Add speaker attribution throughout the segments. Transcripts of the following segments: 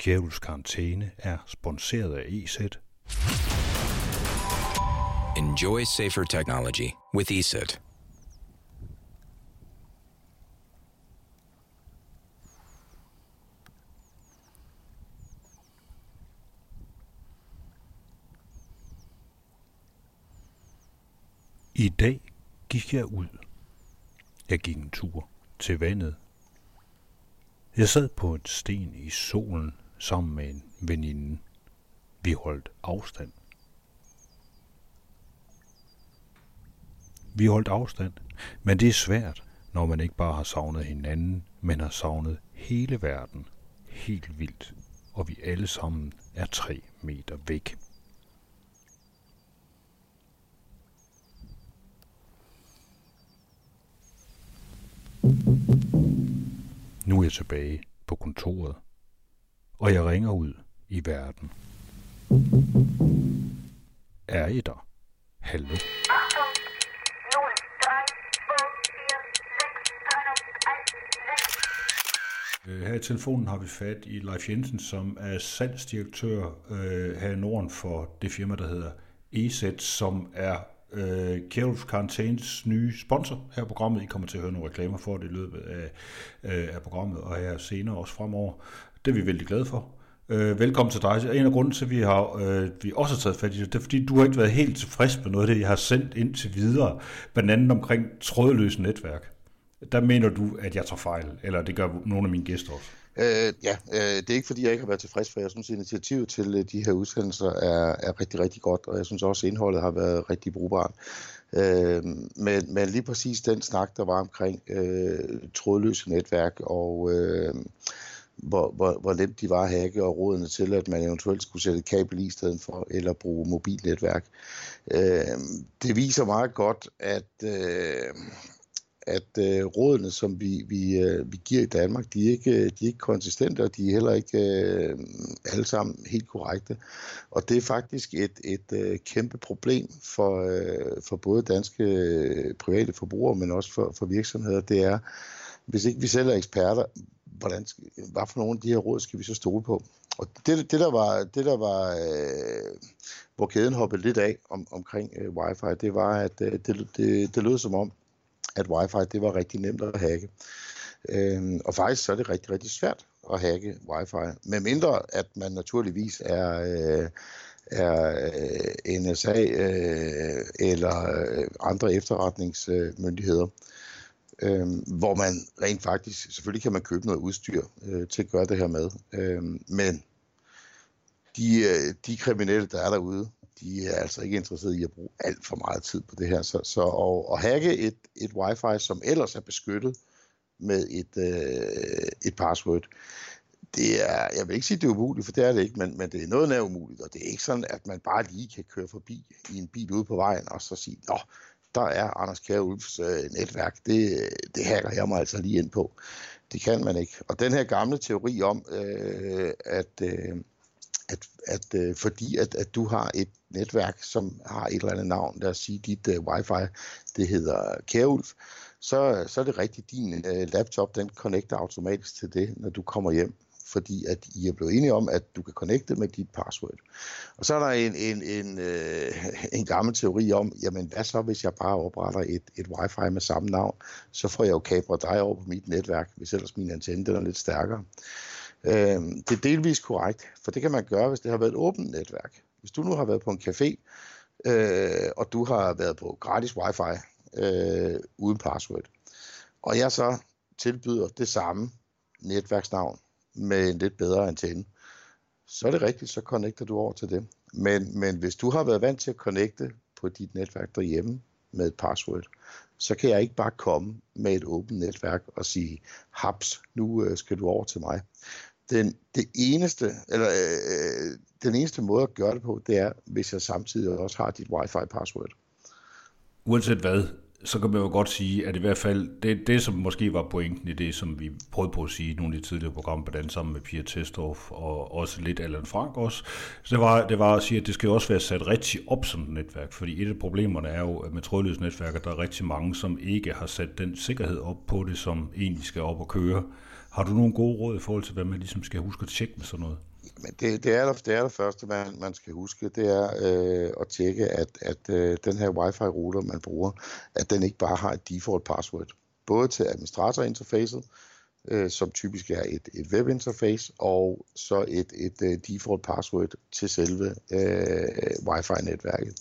Speaker 1: Kjævels Karantæne er sponsoreret af EZ.
Speaker 2: Enjoy safer technology with ESET.
Speaker 1: I dag gik jeg ud. Jeg gik en tur til vandet. Jeg sad på et sten i solen sammen med en veninde. Vi holdt afstand. Vi holdt afstand, men det er svært, når man ikke bare har savnet hinanden, men har savnet hele verden helt vildt, og vi alle sammen er tre meter væk. Nu er jeg tilbage på kontoret, og jeg ringer ud i verden. Er I der? Hallo? Øh, her i telefonen har vi fat i Leif Jensen, som er salgsdirektør øh, her i Norden for det firma, der hedder EZ, som er øh, Kjærulf Karantæns nye sponsor her på programmet. I kommer til at høre nogle reklamer for det i løbet af, øh, af programmet, og her senere også fremover. Det er vi vældig glade for. Øh, velkommen til dig. En af grunden til, at vi, har, øh, vi også har taget fat i det, det er, fordi du har ikke været helt tilfreds med noget af det, jeg har sendt ind til videre, blandt andet omkring trådløse netværk. Der mener du, at jeg tager fejl, eller det gør nogle af mine gæster også.
Speaker 3: Øh, ja, øh, det er ikke fordi, jeg ikke har været tilfreds, for jeg synes, at initiativet til øh, de her udsendelser er, er rigtig, rigtig godt, og jeg synes også, at indholdet har været rigtig brugbart. Øh, men, men lige præcis den snak, der var omkring øh, trådløse netværk og øh, hvor, hvor, hvor nemt de var at hacke og rådene til, at man eventuelt skulle sætte kabel i stedet for, eller bruge mobilnetværk. Øh, det viser meget godt, at... Øh, at øh, rådene, som vi, vi, øh, vi giver i Danmark, de er, ikke, de er ikke konsistente, og de er heller ikke øh, alle sammen helt korrekte. Og det er faktisk et, et øh, kæmpe problem for, øh, for både danske øh, private forbrugere, men også for, for virksomheder. Det er, hvis ikke vi selv er eksperter, hvordan, hvad for nogle af de her råd skal vi så stole på? Og det, det der var, det der var øh, hvor kæden hoppede lidt af om, omkring øh, wifi, det var, at øh, det, det, det lød som om, at wifi det var rigtig nemt at hacke. Øh, og faktisk så er det rigtig, rigtig svært at hacke wifi, med mindre at man naturligvis er, øh, er øh, NSA øh, eller øh, andre efterretningsmyndigheder, øh, Øhm, hvor man rent faktisk, selvfølgelig kan man købe noget udstyr øh, til at gøre det her med, øh, men de, øh, de kriminelle, der er derude, de er altså ikke interesseret i at bruge alt for meget tid på det her. Så, så at, at hacke et, et wifi, som ellers er beskyttet med et, øh, et password, det er, jeg vil ikke sige, at det er umuligt, for det er det ikke, men, men det er noget nær umuligt, og det er ikke sådan, at man bare lige kan køre forbi i en bil ude på vejen, og så sige, nå, der er Anders Kjær Ulfs øh, netværk, det, øh, det hacker jeg mig altså lige ind på. Det kan man ikke. Og den her gamle teori om, øh, at, øh, at, at øh, fordi at, at du har et netværk, som har et eller andet navn, lad os sige dit øh, wifi, det hedder Kærulf, så, så er det rigtigt, din øh, laptop, den connecter automatisk til det, når du kommer hjem fordi at I er blevet enige om, at du kan connecte med dit password. Og så er der en, en, en, øh, en gammel teori om, jamen hvad så, hvis jeg bare opretter et, et wifi med samme navn, så får jeg jo kabret dig over på mit netværk, hvis ellers min antenne den er lidt stærkere. Øh, det er delvis korrekt, for det kan man gøre, hvis det har været et åbent netværk. Hvis du nu har været på en café, øh, og du har været på gratis wifi øh, uden password, og jeg så tilbyder det samme netværksnavn med en lidt bedre antenne, så er det rigtigt, så connecter du over til det. Men, men hvis du har været vant til at connecte på dit netværk derhjemme med et password, så kan jeg ikke bare komme med et åbent netværk og sige, haps, nu øh, skal du over til mig. Den, det eneste, eller, øh, øh, den eneste måde at gøre det på, det er, hvis jeg samtidig også har dit wifi-password.
Speaker 1: Uanset hvad, så kan man jo godt sige, at i hvert fald det, det som måske var pointen i det, som vi prøvede på at sige i nogle af de tidligere programmer, blandt andet sammen med Pia Testorf og også lidt Allan Frank også, så det var, det var at sige, at det skal jo også være sat rigtig op som et netværk, fordi et af problemerne er jo, at med trådløse netværker, der er rigtig mange, som ikke har sat den sikkerhed op på det, som egentlig skal op og køre. Har du nogle gode råd i forhold til, hvad man ligesom skal huske at tjekke med sådan noget?
Speaker 3: Men det, det, er, det er det første, man, man skal huske, det er øh, at tjekke, at, at øh, den her wifi-router, man bruger, at den ikke bare har et default password. Både til administratorinterfacet, øh, som typisk er et, et webinterface, og så et, et øh, default password til selve øh, wifi-netværket.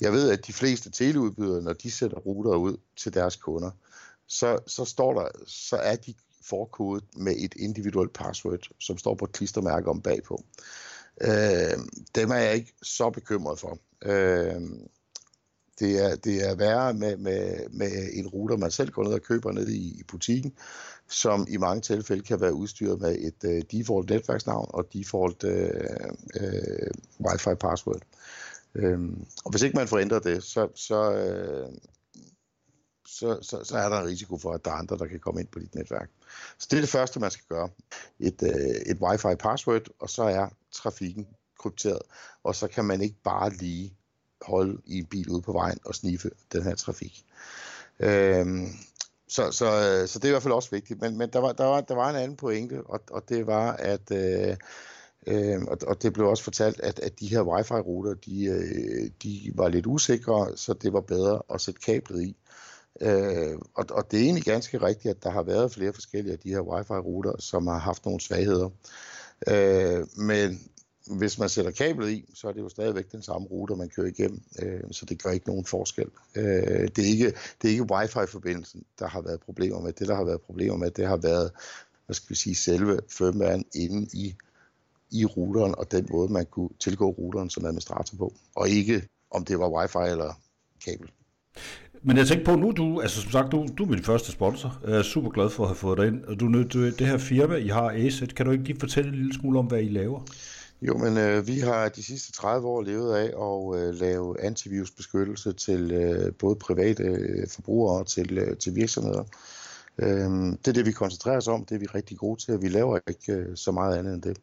Speaker 3: Jeg ved, at de fleste teleudbydere, når de sætter router ud til deres kunder, så, så står der, så er de forkodet med et individuelt password, som står på et klistermærke om bagpå. Øh, dem er jeg ikke så bekymret for. Øh, det er, det er værre med, med, med en router, man selv går ned og køber ned i, i butikken, som i mange tilfælde kan være udstyret med et uh, default netværksnavn og default uh, uh, wifi password. Um, og hvis ikke man forændrer det, så, så, uh, så, så, så er der en risiko for, at der er andre, der kan komme ind på dit netværk. Så det er det første, man skal gøre. Et, øh, et wifi password, og så er trafikken krypteret. Og så kan man ikke bare lige holde i en bil ude på vejen og sniffe den her trafik. Øhm, så, så, øh, så det er i hvert fald også vigtigt. Men, men der, var, der, var, der var en anden pointe, og, og det var, at øh, øh, og, og det blev også fortalt, at, at de her wifi-ruter, de, øh, de var lidt usikre, så det var bedre at sætte kablet i. Øh, Øh, og, og det er egentlig ganske rigtigt, at der har været flere forskellige af de her wifi-ruter, som har haft nogle svagheder. Øh, men hvis man sætter kablet i, så er det jo stadigvæk den samme rute, man kører igennem, øh, så det gør ikke nogen forskel. Øh, det, er ikke, det er ikke wifi-forbindelsen, der har været problemer med. Det, der har været problemer med, det har været, hvad skal vi sige, selve firmwaren inde i, i routeren, og den måde, man kunne tilgå routeren som administrator på, og ikke om det var wifi eller kabel.
Speaker 1: Men jeg tænkte på nu, du, altså som sagt, du, du er min første sponsor. Jeg er super glad for at have fået dig ind. Og du, du det her firma, I har Aset, kan du ikke lige fortælle en lille smule om, hvad I laver?
Speaker 3: Jo, men øh, vi har de sidste 30 år levet af at øh, lave antivirusbeskyttelse til øh, både private øh, forbrugere og til, øh, til virksomheder. Øh, det er det, vi koncentrerer os om. Det er vi rigtig gode til, og vi laver ikke øh, så meget andet end det.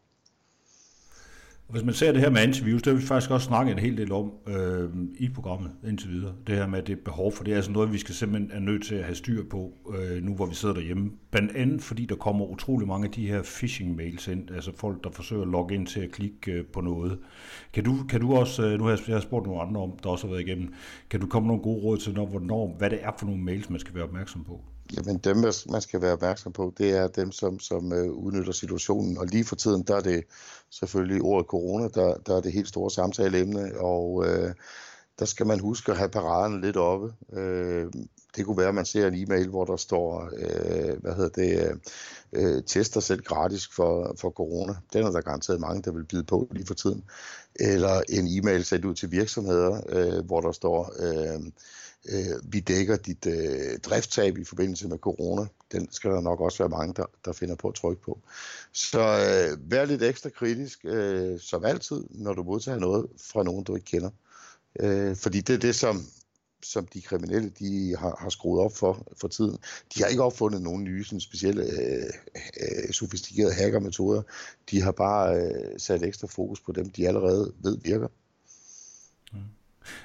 Speaker 1: Hvis man ser det her med antivirus, det har vi faktisk også snakket en hel del om øh, i programmet indtil videre. Det her med, at det er behov for det er altså noget, vi skal simpelthen er nødt til at have styr på, øh, nu hvor vi sidder derhjemme. Blandt andet fordi der kommer utrolig mange af de her phishing-mails ind, altså folk, der forsøger at logge ind til at klikke øh, på noget. Kan du, kan du også, øh, nu har jeg, jeg har spurgt nogle andre om, der også har været igennem, kan du komme nogle gode råd til, når, hvornår, hvad det er for nogle mails, man skal være opmærksom på?
Speaker 3: Jamen dem, man skal være opmærksom på, det er dem, som, som øh, udnytter situationen. Og lige for tiden, der er det selvfølgelig ordet corona, der, der er det helt store samtaleemne, og øh, der skal man huske at have paraden lidt oppe. Øh, det kunne være, at man ser en e-mail, hvor der står, øh, hvad hedder det, øh, øh tester selv gratis for, for corona. Den er der garanteret mange, der vil byde på lige for tiden. Eller en e-mail sendt ud til virksomheder, øh, hvor der står, øh, øh, vi dækker dit øh, driftstab i forbindelse med corona. Den skal der nok også være mange, der, der finder på at trykke på. Så øh, vær lidt ekstra kritisk, øh, som altid, når du modtager noget fra nogen, du ikke kender. Øh, fordi det er det, som, som de kriminelle de har, har skruet op for for tiden. De har ikke opfundet nogen nye sådan specielle øh, øh, sofistikerede hackermetoder. De har bare øh, sat ekstra fokus på dem, de allerede ved virker.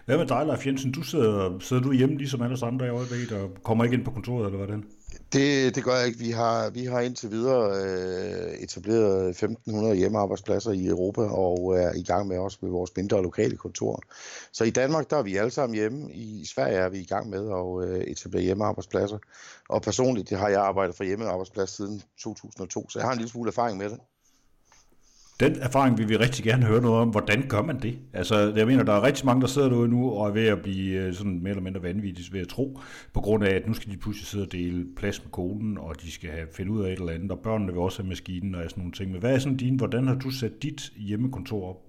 Speaker 1: Hvad med dig, Leif Jensen? Du sidder, sidder du hjemme ligesom alle andre i øjeblikket og kommer ikke ind på kontoret, eller hvordan?
Speaker 3: Det, det gør jeg ikke. Vi har, vi har indtil videre øh, etableret 1500 hjemmearbejdspladser i Europa og er i gang med også med vores mindre lokale kontor. Så i Danmark, der er vi alle sammen hjemme. I Sverige er vi i gang med at øh, etablere hjemmearbejdspladser. Og personligt det har jeg arbejdet for hjemmearbejdsplads siden 2002, så jeg har en lille smule erfaring med det.
Speaker 1: Den erfaring vil vi rigtig gerne høre noget om. Hvordan gør man det? Altså, jeg mener, der er rigtig mange, der sidder derude nu og er ved at blive øh, sådan mere eller mindre vanvittigt ved at tro, på grund af, at nu skal de pludselig sidde og dele plads med konen, og de skal have finde ud af et eller andet, og børnene vil også have maskinen og sådan nogle ting. Men hvad er sådan din, hvordan har du sat dit hjemmekontor op?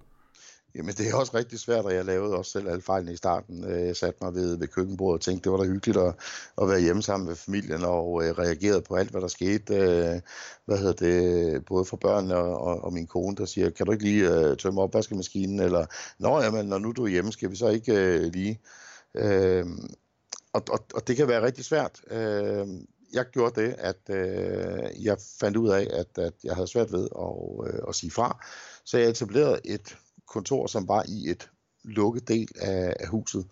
Speaker 3: Jamen, det er også rigtig svært, og jeg lavede også selv alle fejlene i starten. Øh, jeg satte mig ved, ved køkkenbordet og tænkte, det var da hyggeligt at, at være hjemme sammen med familien, og øh, reagerede på alt, hvad der skete. Øh, hvad hedder det, både for børnene og, og, og min kone, der siger, kan du ikke lige øh, tømme opvaskemaskinen, eller, nå jamen, når nu du er hjemme, skal vi så ikke øh, lige... Øh, og, og, og det kan være rigtig svært. Øh, jeg gjorde det, at øh, jeg fandt ud af, at, at jeg havde svært ved at, øh, at sige fra. Så jeg etablerede et kontor, som var i et lukket del af, af huset.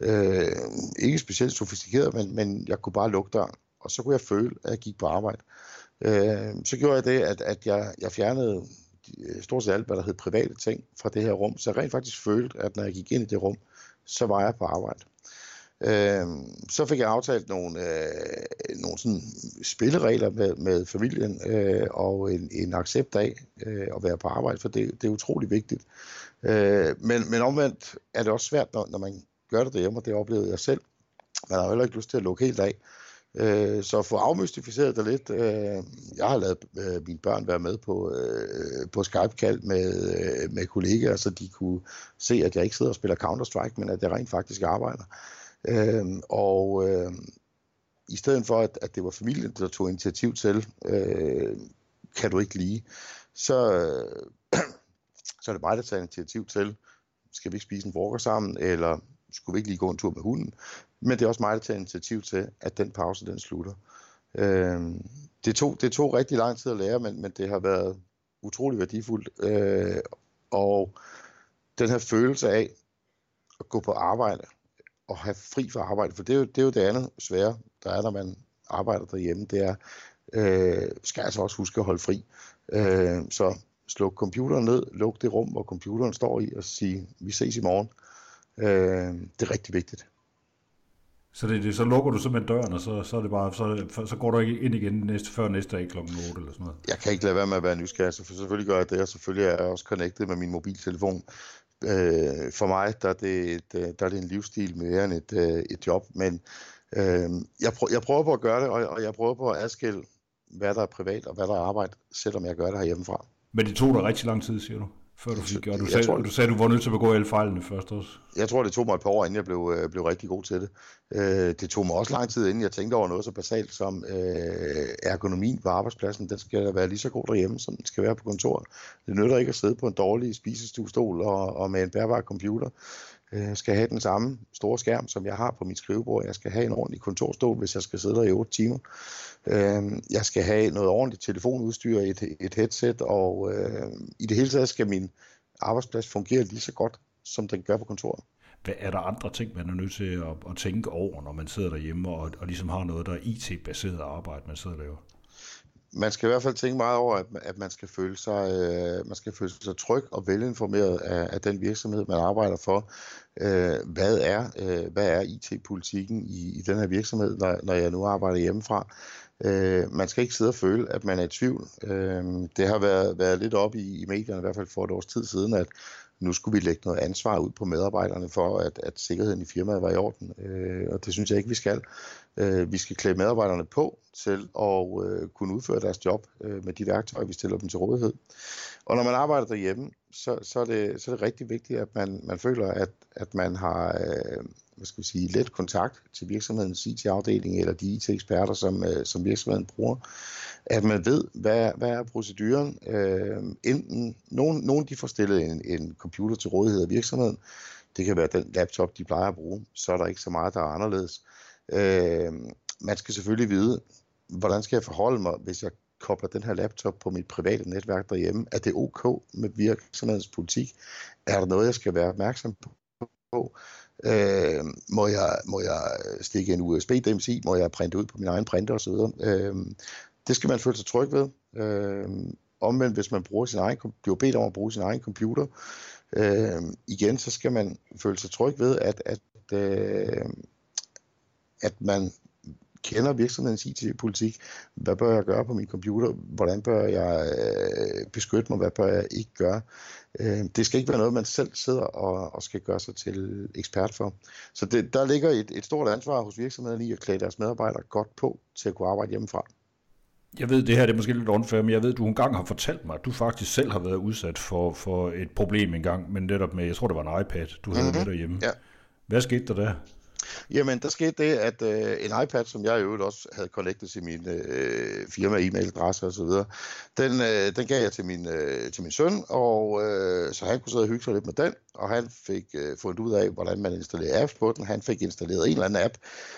Speaker 3: Øh, ikke specielt sofistikeret, men, men jeg kunne bare lukke døren, og så kunne jeg føle, at jeg gik på arbejde. Øh, så gjorde jeg det, at, at jeg, jeg fjernede øh, stort set alt, hvad der hed private ting fra det her rum, så jeg rent faktisk følte, at når jeg gik ind i det rum, så var jeg på arbejde. Øh, så fik jeg aftalt nogle, øh, nogle sådan spilleregler med, med familien øh, og en, en accept af øh, at være på arbejde, for det, det er utrolig vigtigt. Øh, men, men omvendt er det også svært, når, når man gør det derhjemme, og det oplevede jeg selv. Man har heller ikke lyst til at lukke helt af. Øh, så få afmystificeret det lidt. Øh, jeg har lavet øh, mine børn være med på, øh, på Skype-kald med, øh, med kollegaer, så de kunne se, at jeg ikke sidder og spiller Counter-Strike, men at jeg rent faktisk arbejder. Øh, Øhm, og øh, i stedet for, at, at det var familien, der tog initiativ til, øh, kan du ikke lige, så, øh, så er det mig, der tager initiativ til, skal vi ikke spise en frokost sammen, eller skulle vi ikke lige gå en tur med hunden? Men det er også mig, der tager initiativ til, at den pause, den slutter. Øh, det, tog, det tog rigtig lang tid at lære, men, men det har været utrolig værdifuldt. Øh, og den her følelse af at gå på arbejde, og have fri fra arbejde, for det er jo det, er jo det andet svære, der er, når man arbejder derhjemme, det er, øh, skal altså også huske at holde fri. Øh, så sluk computeren ned, luk det rum, hvor computeren står i, og sige, vi ses i morgen. Øh, det er rigtig vigtigt.
Speaker 1: Så, det, det, så lukker du simpelthen døren, og så, så, er det bare, så, så går du ikke ind igen næste, før næste dag kl. 8 eller sådan noget?
Speaker 3: Jeg kan ikke lade være med at være nysgerrig, så for selvfølgelig gør jeg det, og selvfølgelig er jeg også connected med min mobiltelefon. Øh, for mig der er, det et, øh, der er det en livsstil mere end et, øh, et job, men øh, jeg, prøver, jeg prøver på at gøre det, og, og jeg prøver på at adskille, hvad der er privat og hvad der er arbejde, selvom jeg gør det hjemmefra.
Speaker 1: Men det tog dig rigtig lang tid, siger du? Før du fik gjort du sagde, tror, du sagde, du var nødt til at begå alle fejlene først også.
Speaker 3: Jeg tror, det tog mig et par år, inden jeg blev, øh, blev rigtig god til det. Øh, det tog mig også lang tid, inden jeg tænkte over noget så basalt som øh, ergonomien på arbejdspladsen. Den skal være lige så god derhjemme, som den skal være på kontoret. Det nytter ikke at sidde på en dårlig spisestuestol og, og med en bærbar computer. Øh, jeg skal have den samme store skærm, som jeg har på mit skrivebord. Jeg skal have en ordentlig kontorstol, hvis jeg skal sidde der i 8 timer. Øh, jeg skal have noget ordentligt telefonudstyr, et, et headset, og øh, i det hele taget skal min arbejdsplads fungere lige så godt, som den gør på kontoret.
Speaker 1: Hvad er der andre ting, man er nødt til at, at tænke over, når man sidder derhjemme og, og ligesom har noget, der er IT-baseret arbejde, man sidder der
Speaker 3: man skal i hvert fald tænke meget over, at, at man skal føle sig, øh, man skal føle sig tryg og velinformeret af, af den virksomhed, man arbejder for. Øh, hvad er, øh, hvad er IT-politikken i, i den her virksomhed, når, når jeg nu arbejder hjemmefra? Øh, man skal ikke sidde og føle, at man er i tvivl. Øh, det har været, været lidt op i, i medierne, i hvert fald for et års tid siden, at nu skulle vi lægge noget ansvar ud på medarbejderne for, at, at sikkerheden i firmaet var i orden. Øh, og det synes jeg ikke, vi skal. Øh, vi skal klæde medarbejderne på til at øh, kunne udføre deres job øh, med de værktøjer, vi stiller dem til rådighed. Og når man arbejder derhjemme, så, så, er, det, så er det rigtig vigtigt, at man, man føler, at, at man har øh, hvad skal vi sige, let kontakt til virksomhedens IT-afdeling eller de IT-eksperter, som, øh, som virksomheden bruger. At man ved, hvad, hvad er proceduren. Øh, enten, nogen, nogen de får stillet en, en computer til rådighed af virksomheden. Det kan være den laptop, de plejer at bruge. Så er der ikke så meget, der er anderledes. Øh, man skal selvfølgelig vide, hvordan skal jeg forholde mig, hvis jeg kobler den her laptop på mit private netværk derhjemme? Er det ok med virksomhedens politik? Er der noget, jeg skal være opmærksom på? Øh, må, jeg, må jeg stikke en USB-dims i? Må jeg printe ud på min egen printer osv.? Øh, det skal man føle sig tryg ved. Øh, omvendt, hvis man bruger sin egen, bliver bedt om at bruge sin egen computer, øh, igen, så skal man føle sig tryg ved, at, at, øh, at man kender virksomhedens IT-politik. Hvad bør jeg gøre på min computer? Hvordan bør jeg øh, beskytte mig? Hvad bør jeg ikke gøre? Øh, det skal ikke være noget, man selv sidder og, og skal gøre sig til ekspert for. Så det, der ligger et, et stort ansvar hos virksomheden i at klæde deres medarbejdere godt på til at kunne arbejde hjemmefra.
Speaker 1: Jeg ved, det her det er måske lidt unfair, men jeg ved, at du engang har fortalt mig, at du faktisk selv har været udsat for, for et problem engang, men netop med, jeg tror det var en iPad, du havde mm-hmm. med derhjemme. Ja. Hvad skete der der?
Speaker 3: Jamen, der skete det, at øh, en iPad, som jeg i øvrigt også havde connectet til min øh, firma e-mailadresse og så videre, den, øh, den gav jeg til min, øh, til min søn, og øh, så han kunne sidde og hygge sig lidt med den, og han fik øh, fundet ud af, hvordan man installerer apps på den. Han fik installeret en eller anden app,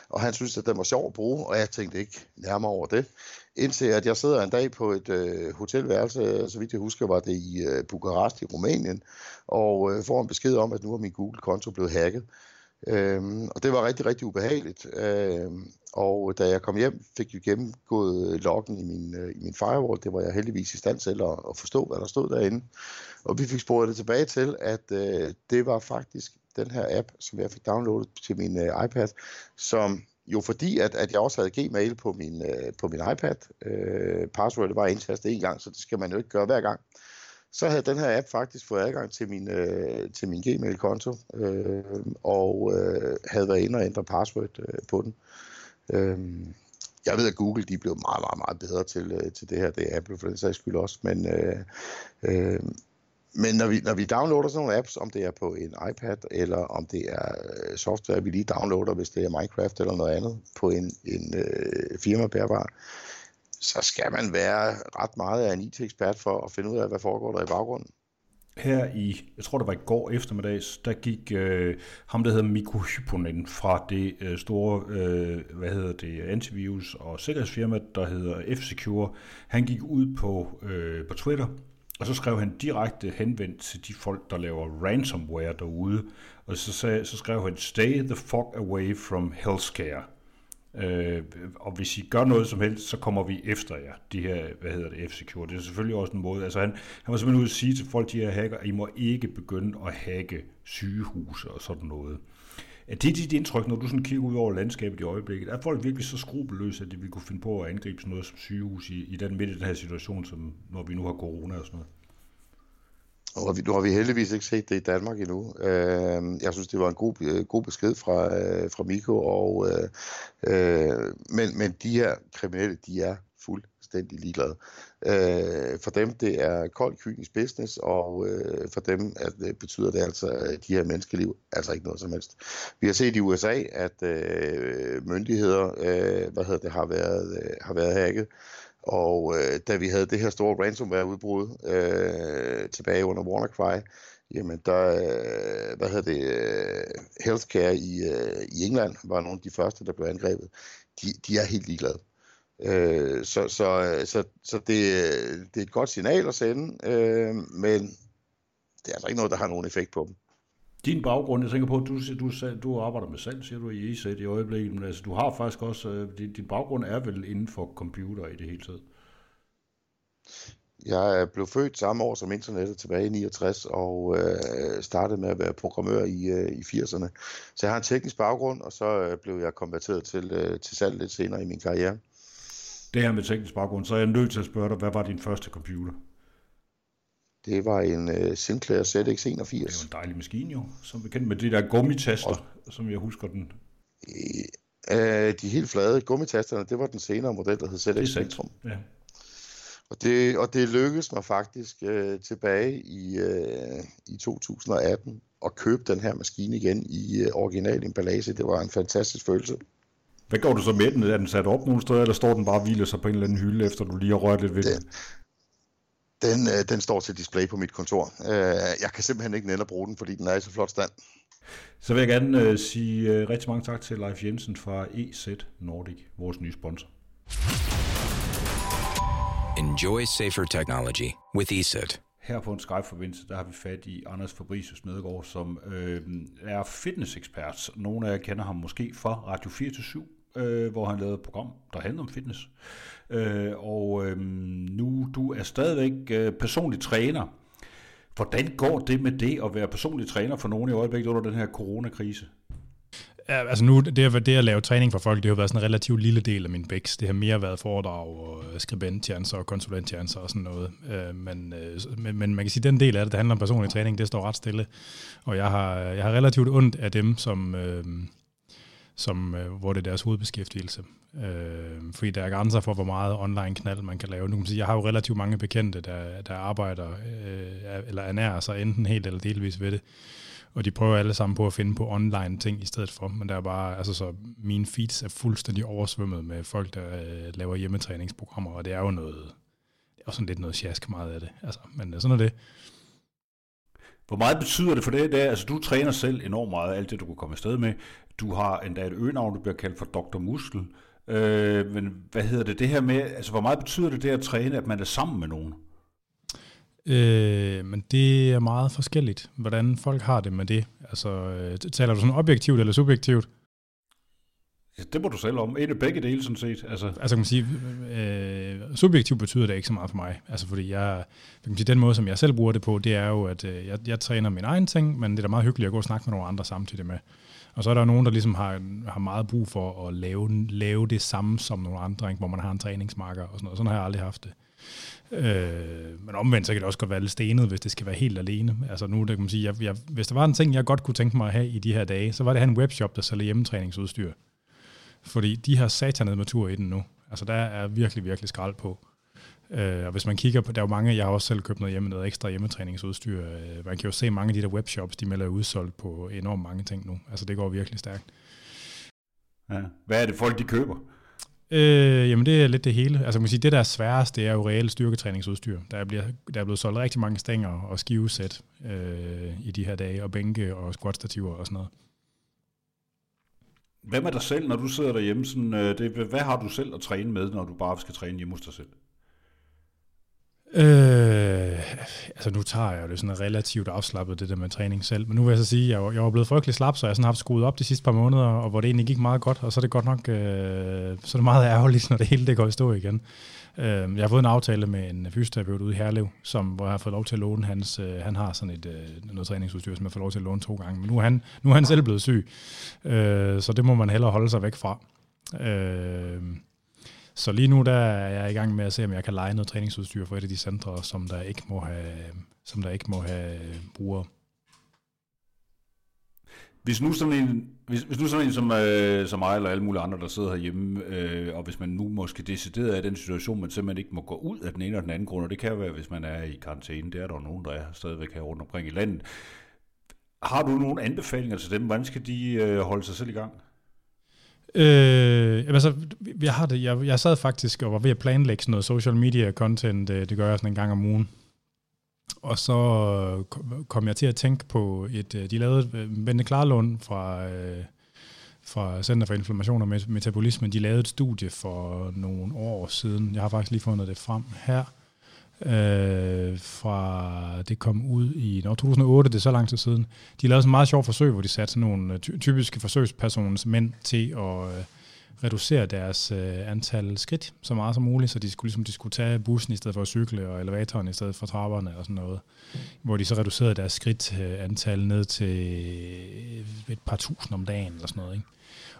Speaker 3: og han synes, at den var sjov at bruge, og jeg tænkte ikke nærmere over det. Indtil at jeg sidder en dag på et øh, hotelværelse, så vidt jeg husker, var det i øh, Bukarest i Rumænien, og øh, får en besked om, at nu er min Google-konto blevet hacket. Øhm, og det var rigtig, rigtig ubehageligt. Øhm, og da jeg kom hjem, fik jeg gennemgået loggen i min, øh, i min firewall. Det var jeg heldigvis i stand til at, at forstå, hvad der stod derinde. Og vi fik sporet det tilbage til, at øh, det var faktisk den her app, som jeg fik downloadet til min øh, iPad, som jo fordi, at, at jeg også havde Gmail på min, øh, på min iPad, øh, passwordet var indtastet en gang, så det skal man jo ikke gøre hver gang, så havde den her app faktisk fået adgang til min, øh, til min Gmail-konto, øh, og øh, havde været inde og ændre password øh, på den. Øh, jeg ved, at Google de blev meget, meget, meget bedre til, øh, til det her. Det er Apple for den sags skyld også, men... Øh, øh, men når vi, når vi downloader sådan nogle apps, om det er på en iPad, eller om det er øh, software, vi lige downloader, hvis det er Minecraft eller noget andet, på en, en øh, firma-bærbar, så skal man være ret meget af en IT-ekspert for at finde ud af, hvad foregår der i baggrunden.
Speaker 1: Her i, jeg tror det var i går eftermiddags, der gik øh, ham, der hedder Mikko Hyponen fra det øh, store, øh, hvad hedder det, antivirus og sikkerhedsfirma, der hedder F-Secure. Han gik ud på, øh, på Twitter og så skrev han direkte henvendt til de folk, der laver ransomware derude. Og så, sag, så skrev han, stay the fuck away from healthcare. Øh, og hvis I gør noget som helst, så kommer vi efter jer, de her, hvad hedder det, F-Secure. Det er selvfølgelig også en måde, altså han, han var simpelthen ude at sige til folk, de her hacker, at I må ikke begynde at hacke sygehuse og sådan noget. Er det dit indtryk, når du sådan kigger ud over landskabet i øjeblikket? Er folk virkelig så skrupelløse, at de vil kunne finde på at angribe sådan noget som sygehus i, i den midt i den her situation, som når vi nu har corona og sådan noget?
Speaker 3: Og nu har vi heldigvis ikke set det i Danmark endnu. Øh, jeg synes, det var en god, øh, god besked fra, øh, fra Miko. Og, øh, øh, men, men de her kriminelle, de er fuldstændig ligeglade. for dem, det er kold kynisk business, og for dem at, betyder det altså, at de her menneskeliv altså ikke noget som helst. Vi har set i USA, at myndigheder hvad hedder det, har, været, har været hacket, og øh, da vi havde det her store ransomware-udbrud øh, tilbage under WannaCry, jamen der, øh, hvad hedder det, øh, healthcare i, øh, i England var nogle af de første, der blev angrebet. De, de er helt ligeglade. Øh, så så, øh, så, så det, øh, det er et godt signal at sende, øh, men det er altså ikke noget, der har nogen effekt på dem.
Speaker 1: Din baggrund, jeg tænker på, at du, du, du arbejder med salg, siger du, i ESET i øjeblikket, men altså, du har faktisk også, øh, din, din baggrund er vel inden for computer i det hele taget?
Speaker 3: Jeg blev født samme år som internettet tilbage i 69 og øh, startede med at være programmør i, øh, i 80'erne. Så jeg har en teknisk baggrund, og så øh, blev jeg konverteret til, øh, til salg lidt senere i min karriere.
Speaker 1: Det her med teknisk baggrund, så er jeg nødt til at spørge dig, hvad var din første computer?
Speaker 3: Det var en uh, Sinclair ZX81. Det
Speaker 1: jo en dejlig maskine jo, som vi kender med de der gummitaster, og, som jeg husker den.
Speaker 3: Uh, de helt flade gummitasterne, det var den senere model, der hed ZX Spectrum. Ja. Og det, og det lykkedes mig faktisk uh, tilbage i, uh, i 2018 at købe den her maskine igen i uh, original emballage. Det var en fantastisk følelse.
Speaker 1: Hvad går du så med den? Er den sat op nogle steder, eller står den bare og hviler sig på en eller anden hylde, efter du lige har rørt lidt ved den?
Speaker 3: Den, øh, den står til display på mit kontor. Øh, jeg kan simpelthen ikke nænde bruge den, fordi den er i så flot stand.
Speaker 1: Så vil jeg gerne øh, sige øh, rigtig mange tak til Leif Jensen fra EZ Nordic, vores nye sponsor.
Speaker 2: Enjoy safer technology with ESET.
Speaker 1: Her på en Skype-forbindelse, der har vi fat i Anders Fabricius Nedegaard, som øh, er fitnessekspert. Nogle af jer kender ham måske fra Radio 4 øh, hvor han lavede et program, der handler om fitness. Øh, og øh, nu du er stadigvæk øh, personlig træner. Hvordan går det med det at være personlig træner for nogen i øjeblikket under den her coronakrise?
Speaker 4: Ja, altså nu, det, det at lave træning for folk, det har været sådan en relativt lille del af min bæks. Det har mere været foredrag og øh, skribenttjenester og konsulenttjenester og sådan noget. Øh, men, øh, men, men man kan sige, at den del af det, der handler om personlig træning, det står ret stille. Og jeg har, jeg har relativt ondt af dem, som... Øh, som, øh, hvor det er deres hovedbeskæftigelse. Øh, fordi der er grænser for, hvor meget online knald man kan lave. Nu kan man sige, jeg har jo relativt mange bekendte, der, der arbejder øh, eller ernærer sig enten helt eller delvis ved det. Og de prøver alle sammen på at finde på online ting i stedet for. Men der er bare, altså så mine feeds er fuldstændig oversvømmet med folk, der øh, laver hjemmetræningsprogrammer, og det er jo noget, det er også sådan lidt noget sjask meget af det. Altså, men sådan er det.
Speaker 1: Hvor meget betyder det for det? det er, altså, du træner selv enormt meget, alt det du kunne komme afsted med. Du har endda et øgenavn, du bliver kaldt for Dr. Muskel. Øh, men hvad hedder det, det her med, altså hvor meget betyder det det at træne, at man er sammen med nogen?
Speaker 4: Øh, men det er meget forskelligt, hvordan folk har det med det. Altså, øh, taler du sådan objektivt eller subjektivt?
Speaker 1: Ja, det må du selv om. En af begge dele, sådan set. Altså,
Speaker 4: Altså, kan man sige, øh, subjektivt betyder det ikke så meget for mig. Altså, fordi jeg, kan man sige, den måde, som jeg selv bruger det på, det er jo, at øh, jeg, jeg træner min egen ting, men det er da meget hyggeligt at gå og snakke med nogle andre samtidig med. Og så er der nogen, der ligesom har, har meget brug for at lave, lave det samme som nogle andre, ikke? hvor man har en træningsmarker og sådan noget. Sådan har jeg aldrig haft det. Øh, men omvendt, så kan det også godt være lidt stenet, hvis det skal være helt alene. Altså nu, der kan man sige, jeg, jeg, hvis der var en ting, jeg godt kunne tænke mig at have i de her dage, så var det at have en webshop, der sælger hjemmetræningsudstyr. Fordi de har satanet med tur i den nu. Altså der er virkelig, virkelig skrald på. Øh, og hvis man kigger på, der er jo mange, jeg har også selv købt noget hjemme, noget ekstra hjemmetræningsudstyr. Øh, man kan jo se mange af de der webshops, de melder udsolgt på enormt mange ting nu. Altså det går virkelig stærkt.
Speaker 1: ja. Hvad er det folk, de køber?
Speaker 4: Øh, jamen det er lidt det hele. Altså man kan sige, det der er sværest, det er jo reelt styrketræningsudstyr. Der, bliver, der er blevet solgt rigtig mange stænger og skivesæt øh, i de her dage, og bænke og squatstativer og sådan noget.
Speaker 1: Hvad med dig selv, når du sidder derhjemme? Sådan, øh, det, hvad har du selv at træne med, når du bare skal træne hjemme hos dig selv?
Speaker 4: Øh, altså nu tager jeg jo det sådan relativt afslappet, det der med træning selv. Men nu vil jeg så sige, at jeg, var- jeg var blevet frygtelig slap, så jeg har haft skruet op de sidste par måneder, og hvor det egentlig gik meget godt, og så er det godt nok, øh, så er det meget ærgerligt, når det hele det går i stå igen. Øh, jeg har fået en aftale med en fysioterapeut ude i Herlev, som, hvor jeg har fået lov til at låne hans, øh, han har sådan et øh, noget træningsudstyr, som jeg får lov til at låne to gange, men nu er han, nu er han selv blevet syg, øh, så det må man hellere holde sig væk fra. Øh, så lige nu der er jeg i gang med at se, om jeg kan lege noget træningsudstyr for et af de centre, som der ikke må have, som der ikke må have øh, brugere.
Speaker 1: Hvis nu sådan en, hvis, hvis nu sådan en som, øh, som mig eller alle mulige andre, der sidder herhjemme, øh, og hvis man nu måske decideret er i den situation, man simpelthen ikke må gå ud af den ene og den anden grund, og det kan være, hvis man er i karantæne, det er der jo nogen, der er stadigvæk her rundt omkring i landet. Har du nogle anbefalinger til dem? Hvordan skal de øh, holde sig selv i gang?
Speaker 4: Øh, altså, jeg, har det, jeg, jeg sad faktisk og var ved at planlægge sådan noget social media content, øh, det gør jeg sådan en gang om ugen. Og så øh, kom- jeg til at tænke på et, øh, de lavede, øh, Vende Bente Klarlund fra, fra Center for Inflammation og Metabolisme, de lavede et studie for nogle år siden. Jeg har faktisk lige fundet det frem her. Øh, fra det kom ud i når 2008, det er så lang tid siden. De lavede sådan en meget sjov forsøg, hvor de satte sådan nogle typiske forsøgspersoners mænd til at øh, reducere deres øh, antal skridt så meget som muligt, så de skulle, ligesom, de skulle tage bussen i stedet for at cykle, og elevatoren i stedet for trapperne og sådan noget. Hvor de så reducerede deres skridt øh, antal ned til øh, et par tusind om dagen eller sådan noget. Ikke?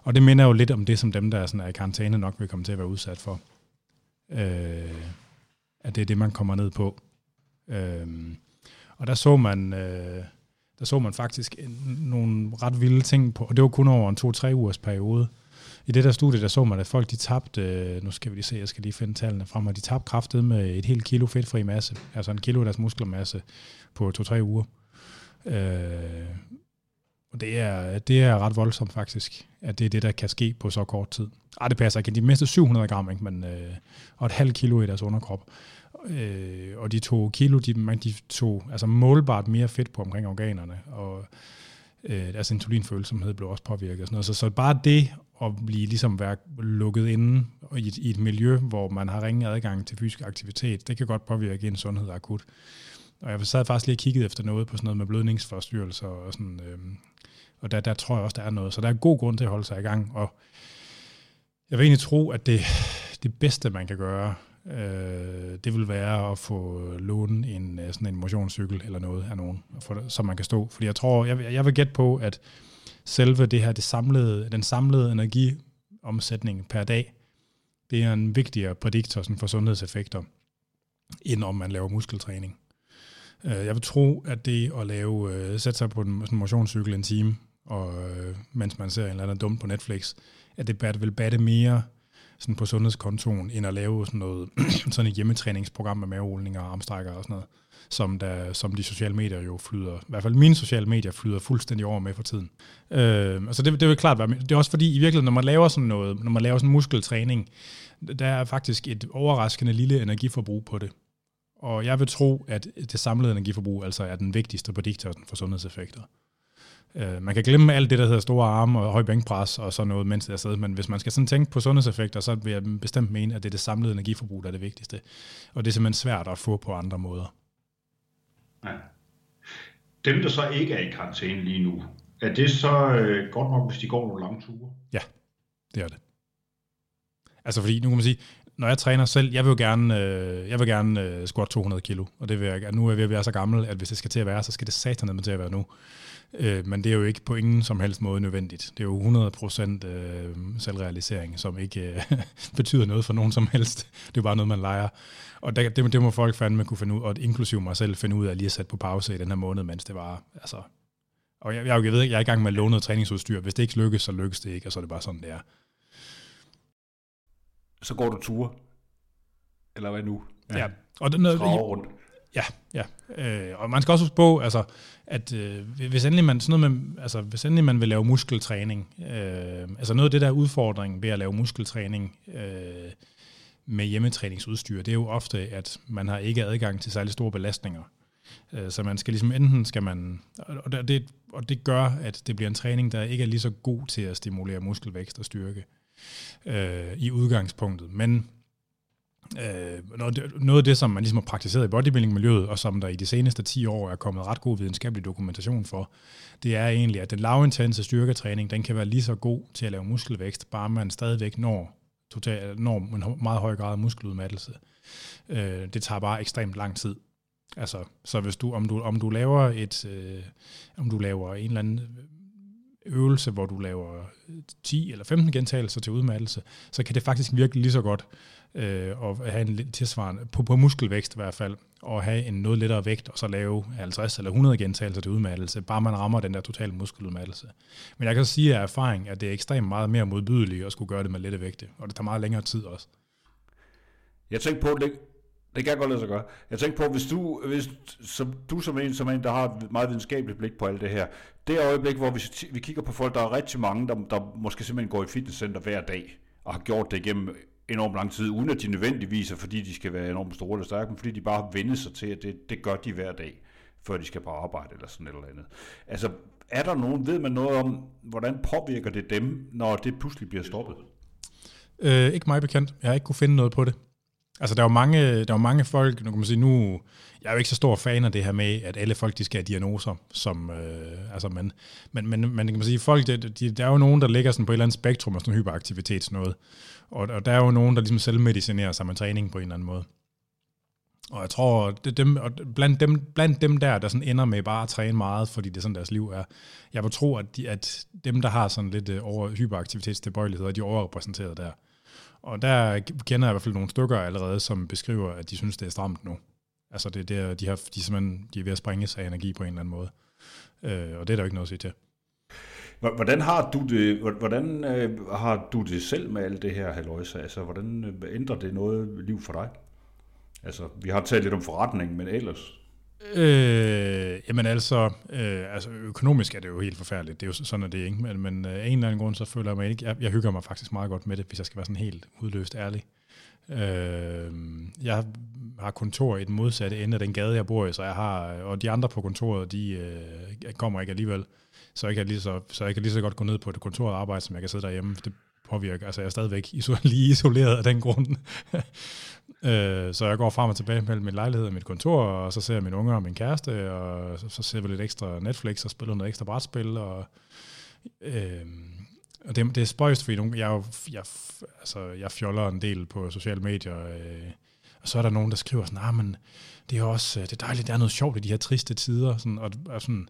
Speaker 4: Og det minder jo lidt om det, som dem, der er, sådan, er i karantæne, nok vil komme til at være udsat for. Øh, at det er det, man kommer ned på. Øh, og der så man... Øh, der så man faktisk nogle ret vilde ting på, og det var kun over en to-tre ugers periode. I det der studie, der så man, at folk de tabte, øh, nu skal vi lige se, jeg skal lige finde tallene frem, og de tabte kraftet med et helt kilo fedtfri masse, altså en kilo af deres muskelmasse på to-tre uger. Øh, og det er, det er ret voldsomt faktisk, at det er det, der kan ske på så kort tid. Ej, det passer ikke. De mistede 700 gram, ikke? Men, øh, og et halvt kilo i deres underkrop. Øh, og de tog kilo, de, man, de tog altså målbart mere fedt på omkring organerne, og øh, deres insulinfølsomhed blev også påvirket. Og sådan noget. Så, så bare det at blive ligesom være lukket inde i et, i et miljø, hvor man har ringe adgang til fysisk aktivitet, det kan godt påvirke en sundhed akut. Og jeg sad faktisk lige og kigget efter noget på sådan noget med blødningsforstyrrelser og sådan, øh, og der, der tror jeg også, der er noget. Så der er god grund til at holde sig i gang, og jeg vil egentlig tro, at det, det bedste, man kan gøre, øh, det vil være at få øh, låne en, øh, sådan en motionscykel eller noget af nogen, for, som man kan stå. Fordi jeg tror, jeg, jeg vil gætte på, at selve det her, det samlede, den samlede energiomsætning per dag, det er en vigtigere prædiktor sådan for sundhedseffekter, end om man laver muskeltræning. Øh, jeg vil tro, at det at lave, sætte sig på en sådan motionscykel en time, og, mens man ser en eller anden dum på Netflix, at det vil batte mere sådan på sundhedskontoen, end at lave sådan noget sådan et hjemmetræningsprogram med maverullninger og armstrækker og sådan noget, som, der, som de sociale medier jo flyder, i hvert fald mine sociale medier flyder fuldstændig over med for tiden. Øh, altså det, det vil klart være, det er også fordi i virkeligheden, når man laver sådan noget, når man laver sådan en muskeltræning, der er faktisk et overraskende lille energiforbrug på det. Og jeg vil tro, at det samlede energiforbrug altså er den vigtigste prediktor for sundhedseffekter. Øh, man kan glemme alt det, der hedder store arme og høj bænkpres og sådan noget, mens det er afsted, men hvis man skal sådan tænke på sundhedseffekter, så vil jeg bestemt mene, at det er det samlede energiforbrug, der er det vigtigste. Og det er simpelthen svært at få på andre måder.
Speaker 1: Ja. Dem, der så ikke er i karantæne lige nu, er det så øh, godt nok, hvis de går nogle lange ture?
Speaker 4: Ja, det er det. Altså fordi, nu kan man sige, når jeg træner selv, jeg vil jo gerne, øh, jeg vil gerne øh, squat 200 kilo, og det vil jeg, nu er jeg ved at være så gammel, at hvis det skal til at være, så skal det satan med til at være nu. Øh, men det er jo ikke på ingen som helst måde nødvendigt. Det er jo 100% øh, selvrealisering, som ikke øh, betyder noget for nogen som helst. Det er bare noget, man leger. Og det, det, det må folk fandme kunne finde ud, og inklusive mig selv finde ud af lige at sætte på pause i den her måned, mens det var, altså... Og jeg, jeg, jeg ved ikke, jeg er i gang med at låne noget træningsudstyr. Hvis det ikke lykkes, så lykkes det ikke, og så er det bare sådan, det er.
Speaker 1: Så går du ture? Eller hvad nu?
Speaker 4: Ja, ja. og noget,
Speaker 1: rundt.
Speaker 4: Ja, ja. Øh, og man skal også huske på, altså, at øh, hvis, endelig man, sådan noget med, altså, hvis endelig man vil lave muskeltræning, øh, altså noget af det der udfordring ved at lave muskeltræning øh, med hjemmetræningsudstyr, det er jo ofte, at man har ikke adgang til særlig store belastninger. Øh, så man skal ligesom enten skal man, og det, og det gør, at det bliver en træning, der ikke er lige så god til at stimulere muskelvækst og styrke øh, i udgangspunktet. Men øh, noget af det, som man ligesom har praktiseret i bodybuilding-miljøet, og som der i de seneste 10 år er kommet ret god videnskabelig dokumentation for, det er egentlig, at den lavintense styrketræning, den kan være lige så god til at lave muskelvækst, bare man stadigvæk når, total, når en meget høj grad af muskeludmattelse. Øh, det tager bare ekstremt lang tid. Altså, så hvis du, om du, om du laver et, øh, om du laver en eller anden øvelse, hvor du laver 10 eller 15 gentagelser til udmattelse, så kan det faktisk virke lige så godt øh, og have en tilsvarende, på, på muskelvækst i hvert fald, og have en noget lettere vægt, og så lave 50 eller 100 gentagelser til udmattelse, bare man rammer den der totale muskeludmattelse. Men jeg kan sige af erfaring, at det er ekstremt meget mere modbydeligt at skulle gøre det med lette vægte, og det tager meget længere tid også.
Speaker 1: Jeg tænkte på, det, det kan jeg godt lade sig gøre. Jeg tænker på, hvis du, hvis, som, du som en, som en, der har et meget videnskabeligt blik på alt det her, det øjeblik, hvor vi, vi kigger på folk, der er rigtig mange, der, der måske simpelthen går i fitnesscenter hver dag, og har gjort det igennem enormt lang tid, uden at de nødvendigvis er, fordi de skal være enormt store eller stærke, men fordi de bare har vendt sig til, at det, det gør de hver dag, før de skal på arbejde eller sådan et eller andet. Altså, er der nogen, ved man noget om, hvordan påvirker det dem, når det pludselig bliver stoppet?
Speaker 4: Øh, ikke mig bekendt. Jeg har ikke kunne finde noget på det. Altså, der er jo mange, der er mange folk, nu kan man sige, nu, jeg er jo ikke så stor fan af det her med, at alle folk, de skal have diagnoser, som, øh, altså, men, men, men, men kan man sige, folk, de, de, der er jo nogen, der ligger sådan på et eller andet spektrum af sådan hyperaktivitet, sådan noget. Og, og der er jo nogen, der ligesom selvmedicinerer sig med træning på en eller anden måde. Og jeg tror, det dem, og blandt, dem, blandt dem der, der sådan ender med bare at træne meget, fordi det er sådan deres liv er, jeg vil tro, at, de, at dem, der har sådan lidt øh, over over hyperaktivitetstilbøjeligheder, de er overrepræsenteret der. Og der kender jeg i hvert fald nogle stykker allerede, som beskriver, at de synes, det er stramt nu. Altså det, det de, har, de, simpelthen, de er ved at sprænge sig energi på en eller anden måde. Øh, og det er der jo ikke noget at sige til.
Speaker 1: Hvordan har du det, hvordan øh, har du det selv med alt det her, Halløjsa? Altså, hvordan øh, ændrer det noget liv for dig? Altså, vi har talt lidt om forretning, men ellers?
Speaker 4: Øh, jamen altså, øh, altså, økonomisk er det jo helt forfærdeligt. Det er jo sådan, at det ikke. Men, men øh, af en eller anden grund, så føler jeg mig ikke... Jeg, jeg hygger mig faktisk meget godt med det, hvis jeg skal være sådan helt udløst ærlig. Øh, jeg har kontor i den modsatte ende af den gade, jeg bor i, så jeg har, og de andre på kontoret, de øh, kommer ikke alligevel så jeg kan lige så, så jeg kan lige så godt gå ned på et kontor og arbejde, som jeg kan sidde derhjemme. Det påvirker, altså jeg er stadigvæk iso- lige isoleret af den grund øh, så jeg går frem og tilbage mellem min lejlighed og mit kontor, og så ser jeg mine unger og min kæreste, og så, så ser vi lidt ekstra Netflix og spiller noget ekstra brætspil, og øh, og det, det er spøjst, fordi nogle, jeg, jeg, altså, jeg fjoller en del på sociale medier, øh, og så er der nogen, der skriver sådan, ah, men det er også øh, det er dejligt, der er noget sjovt i de her triste tider, sådan, og, og sådan,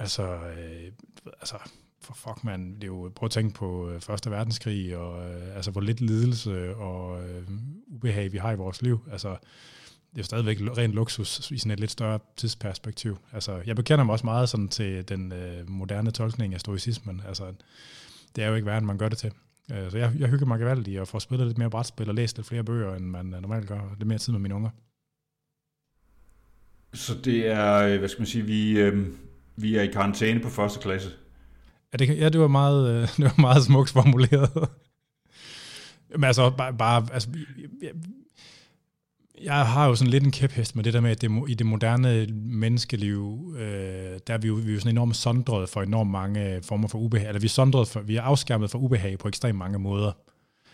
Speaker 4: Altså, øh, altså for fuck man, det er jo, prøv at tænke på øh, Første Verdenskrig, og øh, altså hvor lidt lidelse og øh, ubehag vi har i vores liv. Altså, det er jo stadigvæk ren luksus i sådan et lidt større tidsperspektiv. Altså, jeg bekender mig også meget sådan til den øh, moderne tolkning af stoicismen. Altså, det er jo ikke værd, man gør det til. Øh, så jeg, jeg hygger mig gevaldigt og får spillet lidt mere brætspil og læst lidt flere bøger, end man øh, normalt gør. Lidt mere tid med mine unger.
Speaker 1: Så det er, øh, hvad skal man sige, vi, øh, vi er i karantæne på første klasse.
Speaker 4: Ja, det, ja, det var meget, øh, det var meget smukt formuleret. Men altså, bare, bare altså, jeg, jeg har jo sådan lidt en kæphest med det der med, at det, i det moderne menneskeliv, øh, der er vi jo, vi er jo sådan enormt sondret for enormt mange øh, former for ubehag, eller vi er, sondret for, vi er afskærmet for ubehag på ekstremt mange måder.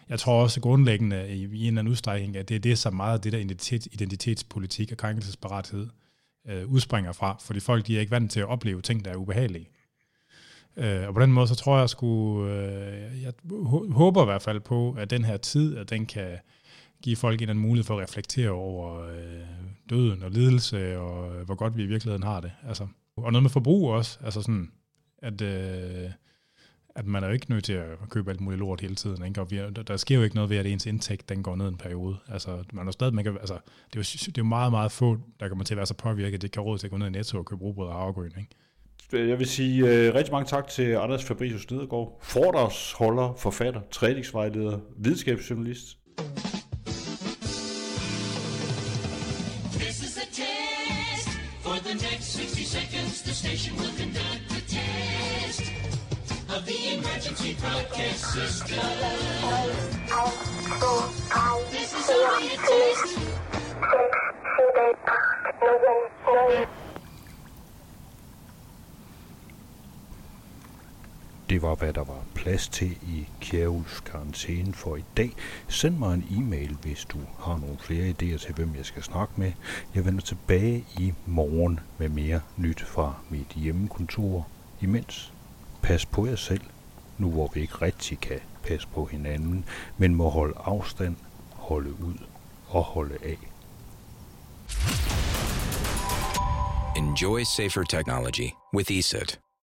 Speaker 4: Jeg tror også grundlæggende i, i en eller anden udstrækning, at det er det, som meget af det der identitet, identitetspolitik og krænkelsesparathed øh, udspringer fra, fordi folk de er ikke vant til at opleve ting, der er ubehagelige. Øh, og på den måde, så tror jeg sgu, øh, jeg håber i hvert fald på, at den her tid, at den kan give folk en anden mulighed for at reflektere over øh, døden og lidelse, og øh, hvor godt vi i virkeligheden har det. Altså, og noget med forbrug også, altså sådan, at, øh, at man er jo ikke nødt til at købe alt muligt lort hele tiden. Ikke? Og vi er, der sker jo ikke noget ved, at ens indtægt den går ned en periode. Altså, man er stadig, man kan, altså, det, er jo, det er jo meget, meget få, der kommer til at være så påvirket, at det kan råd til at gå ned i netto og købe rugbrød og havregryn. Ikke?
Speaker 1: Jeg vil sige uh, rigtig mange tak til Anders Fabricius Nedergaard, foredragsholder, forfatter, træningsvejleder, videnskabsjournalist.
Speaker 5: This is a test. For the next 60 seconds, the station will conduct a test of the emergency broadcast system. This is only a test.
Speaker 1: Det var, hvad der var plads til i Kjæruls karantæne for i dag. Send mig en e-mail, hvis du har nogle flere idéer til, hvem jeg skal snakke med. Jeg vender tilbage i morgen med mere nyt fra mit hjemmekontor. Imens, pas på jer selv, nu hvor vi ikke rigtig kan passe på hinanden, men må holde afstand, holde ud og holde af.
Speaker 2: Enjoy safer technology with ESET.